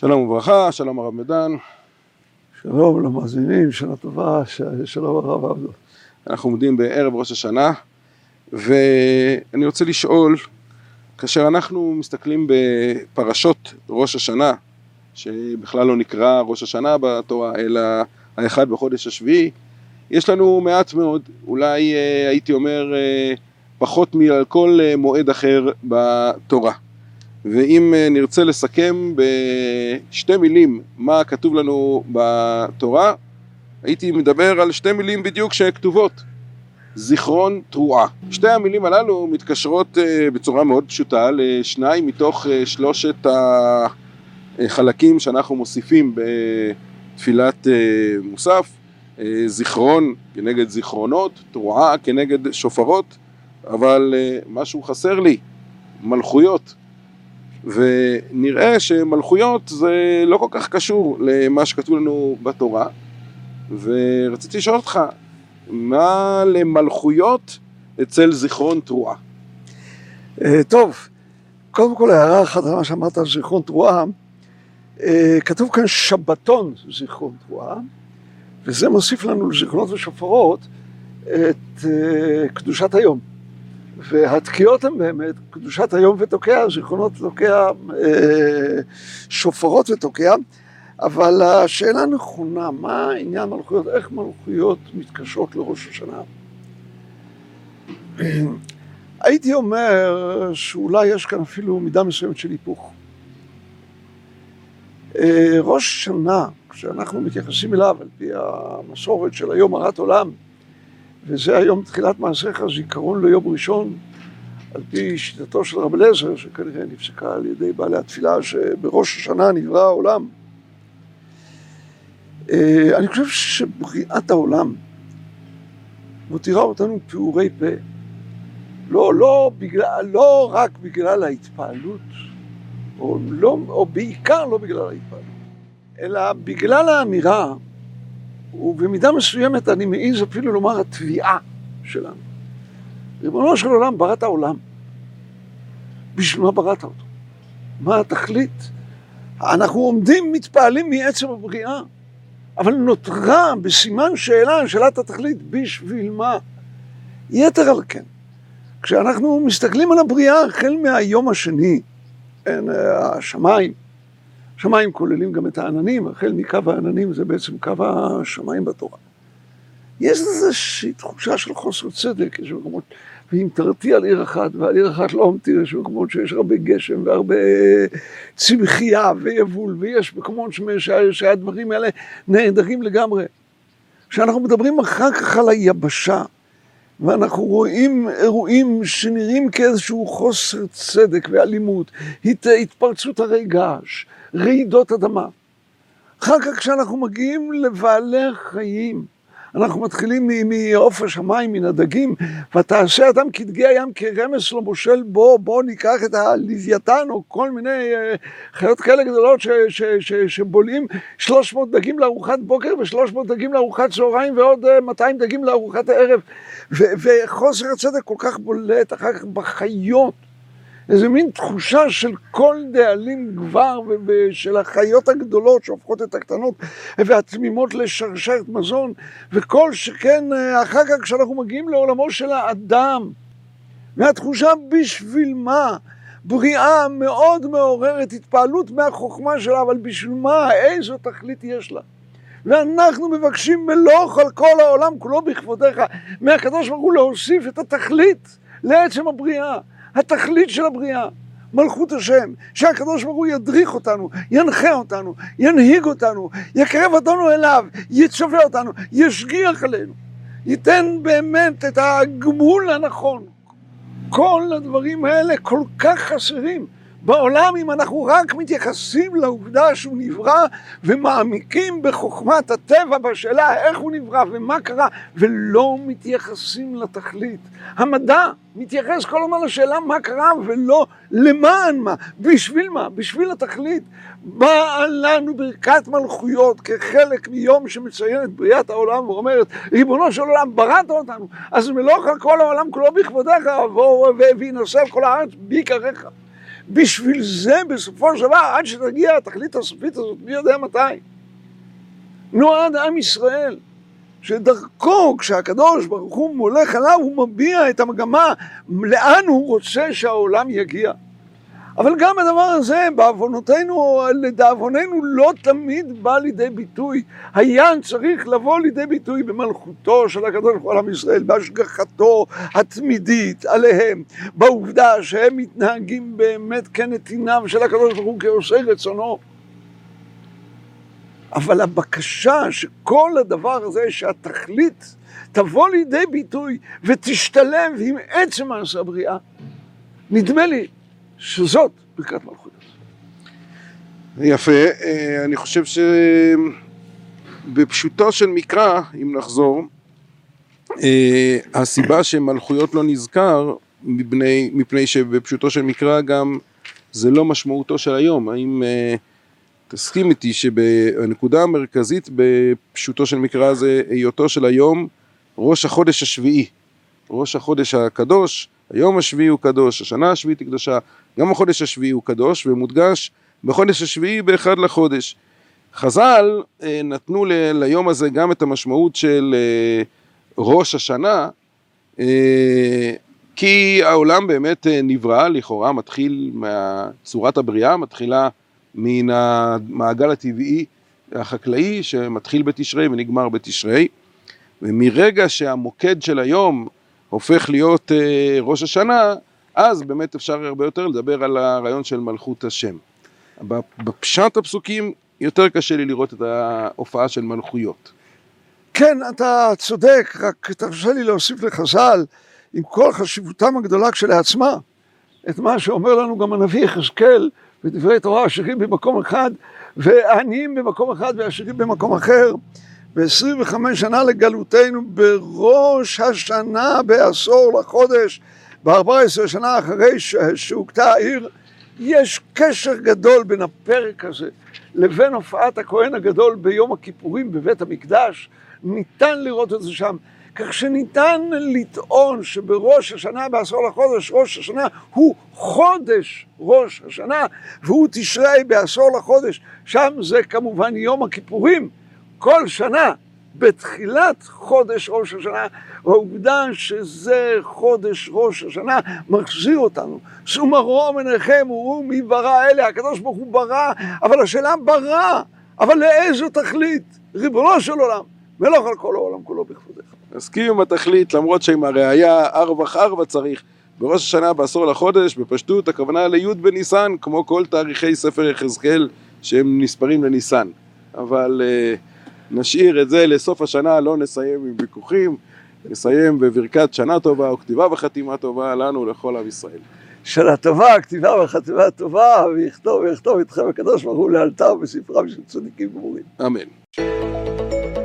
שלום וברכה, שלום הרב מדן. שלום למאזינים, שנה טובה, שלום הרב עבדו. אנחנו עומדים בערב ראש השנה, ואני רוצה לשאול, כאשר אנחנו מסתכלים בפרשות ראש השנה, שבכלל לא נקרא ראש השנה בתורה, אלא האחד בחודש השביעי, יש לנו מעט מאוד, אולי אה, הייתי אומר אה, פחות מעל כל אה, מועד אחר בתורה. ואם נרצה לסכם בשתי מילים מה כתוב לנו בתורה, הייתי מדבר על שתי מילים בדיוק שכתובות, זיכרון תרועה. שתי המילים הללו מתקשרות בצורה מאוד פשוטה לשניים מתוך שלושת החלקים שאנחנו מוסיפים בתפילת מוסף, זיכרון כנגד זיכרונות, תרועה כנגד שופרות, אבל משהו חסר לי, מלכויות. ונראה שמלכויות זה לא כל כך קשור למה שכתוב לנו בתורה, ורציתי לשאול אותך, מה למלכויות אצל זיכרון תרועה? טוב, קודם כל הערה אחת על מה שאמרת על זיכרון תרועה, כתוב כאן שבתון זיכרון תרועה, וזה מוסיף לנו לזיכרונות ושופרות את קדושת היום. והתקיעות הן באמת קדושת היום ותוקע, זיכרונות תוקע, שופרות ותוקע, אבל השאלה נכונה, מה עניין מלכויות, איך מלכויות מתקשרות לראש השנה? הייתי אומר שאולי יש כאן אפילו מידה מסוימת של היפוך. ראש השנה, כשאנחנו מתייחסים אליו על פי המסורת של היום הרת עולם, וזה היום תחילת מעשיך, זיכרון ליום ראשון, על פי שיטתו של רב אליעזר, שכנראה נפסקה על ידי בעלי התפילה, שבראש השנה נברא העולם. אני חושב שבריאת העולם מותירה אותנו פעורי פה. לא, לא, בגלל, לא רק בגלל ההתפעלות, או, לא, או בעיקר לא בגלל ההתפעלות, אלא בגלל האמירה, ובמידה מסוימת אני מעז אפילו לומר התביעה שלנו. ריבונו של עולם ברא את העולם. בשביל מה בראת אותו? מה התכלית? אנחנו עומדים, מתפעלים מעצם הבריאה, אבל נותרה בסימן שאלה, שאלת התכלית, בשביל מה? יתר על כן, כשאנחנו מסתכלים על הבריאה החל מהיום השני, אין, השמיים, שמיים כוללים גם את העננים, החל מקו העננים זה בעצם קו השמיים בתורה. יש איזושהי תחושה של חוסר צדק, יש מקומות, ואם תרתיע על עיר אחת, ועל עיר אחת לא המתיר, יש מקומות שיש הרבה גשם והרבה צמחייה ויבול, ויש מקומות שהדברים האלה נהדרים לגמרי. כשאנחנו מדברים אחר כך על היבשה, ואנחנו רואים אירועים שנראים כאיזשהו חוסר צדק ואלימות, הת, התפרצות הרי געש, רעידות אדמה. אחר כך כשאנחנו מגיעים לבעלי החיים, אנחנו מתחילים מעוף השמיים, מן הדגים, ותעשה אדם כדגי הים כרמס לא מושל בו, בואו ניקח את הלוויתן או כל מיני חיות כאלה גדולות שבולעים 300 דגים לארוחת בוקר ו-300 דגים לארוחת צהריים ועוד 200 דגים לארוחת הערב. וחוסר הצדק כל כך בולט אחר כך בחיות. איזה מין תחושה של כל דאלים גבר ושל החיות הגדולות שהופכות את הקטנות והתמימות לשרשרת מזון וכל שכן אחר כך כשאנחנו מגיעים לעולמו של האדם והתחושה בשביל מה? בריאה מאוד מעוררת התפעלות מהחוכמה שלה אבל בשביל מה? איזו תכלית יש לה? ואנחנו מבקשים מלוך על כל העולם כולו בכבודיך מהקדוש ברוך הוא להוסיף את התכלית לעצם הבריאה התכלית של הבריאה, מלכות השם, שהקדוש ברוך הוא ידריך אותנו, ינחה אותנו, ינהיג אותנו, יקרב אותנו אליו, יצווה אותנו, ישגיח עלינו, ייתן באמת את הגמול הנכון. כל הדברים האלה כל כך חסרים. בעולם אם אנחנו רק מתייחסים לעובדה שהוא נברא ומעמיקים בחוכמת הטבע בשאלה איך הוא נברא ומה קרה ולא מתייחסים לתכלית. המדע מתייחס כל הזמן לשאלה מה קרה ולא למען מה, בשביל מה, בשביל התכלית. באה לנו ברכת מלכויות כחלק מיום שמציין את בריאת העולם ואומרת ריבונו של עולם בראת אותנו אז מלוך על כל העולם כולו בכבודיך וינשא כל הארץ בעיקריך בשביל זה בסופו של דבר, עד שתגיע התכלית הסופית הזאת, מי יודע מתי. נועד עם ישראל, שדרכו, כשהקדוש ברוך הוא מולך עליו, הוא מביע את המגמה, לאן הוא רוצה שהעולם יגיע. אבל גם הדבר הזה, בעוונותינו, לדאבוננו, לא תמיד בא לידי ביטוי. היה צריך לבוא לידי ביטוי במלכותו של הקדוש ברוך הוא על עם ישראל, בהשגחתו התמידית עליהם, בעובדה שהם מתנהגים באמת כנתיניו של הקדוש ברוך הוא כעושה רצונו. אבל הבקשה שכל הדבר הזה, שהתכלית תבוא לידי ביטוי ותשתלב עם עצם מעשה הבריאה, נדמה לי שזאת ברכת מלכות. יפה, אה, אני חושב שבפשוטו של מקרא, אם נחזור, אה, הסיבה שמלכויות לא נזכר, מפני, מפני שבפשוטו של מקרא גם זה לא משמעותו של היום. האם אה, תסכים איתי שהנקודה המרכזית בפשוטו של מקרא זה היותו של היום ראש החודש השביעי, ראש החודש הקדוש, היום השביעי הוא קדוש, השנה השביעית היא קדושה, גם החודש השביעי הוא קדוש, ומודגש בחודש השביעי באחד לחודש. חז"ל אה, נתנו ל, ליום הזה גם את המשמעות של אה, ראש השנה, אה, כי העולם באמת נברא, לכאורה מתחיל מצורת הבריאה, מתחילה מן המעגל הטבעי החקלאי שמתחיל בתשרי ונגמר בתשרי, ומרגע שהמוקד של היום הופך להיות ראש השנה, אז באמת אפשר הרבה יותר לדבר על הרעיון של מלכות השם. בפשט הפסוקים יותר קשה לי לראות את ההופעה של מלכויות. כן, אתה צודק, רק תרשה לי להוסיף לחז"ל, עם כל חשיבותם הגדולה כשלעצמה, את מה שאומר לנו גם הנביא יחזקאל בדברי תורה, עשירים במקום אחד, ועניים במקום אחד ועשירים במקום אחר. ב-25 שנה לגלותנו, בראש השנה בעשור לחודש, ב-14 שנה אחרי שהוכתה העיר, יש קשר גדול בין הפרק הזה לבין הופעת הכהן הגדול ביום הכיפורים בבית המקדש. ניתן לראות את זה שם. כך שניתן לטעון שבראש השנה בעשור לחודש, ראש השנה הוא חודש ראש השנה, והוא תשרי בעשור לחודש. שם זה כמובן יום הכיפורים. כל שנה, בתחילת חודש ראש השנה, העובדה שזה חודש ראש השנה מחזיר אותנו. מרום עיניכם וראו מי ברא אלה, הקדוש ברוך הוא ברא, אבל השאלה ברא, אבל לאיזו תכלית? ריבונו של עולם, מלוך על כל העולם כולו בכבודך. מסכים עם התכלית, למרות שעם הראייה ארבח ארבע צריך. בראש השנה בעשור לחודש, בפשטות הכוונה לי' בניסן, כמו כל תאריכי ספר יחזקאל שהם נספרים לניסן. אבל uh, נשאיר את זה לסוף השנה, לא נסיים עם ויכוחים, נסיים בברכת שנה טובה וכתיבה וחתימה טובה לנו לכל עם ישראל. שנה טובה, כתיבה וחתימה טובה, ויכתוב ויכתוב איתכם הקדוש ברוך הוא לאלתר בספרם של צדיקים גמורים. אמן.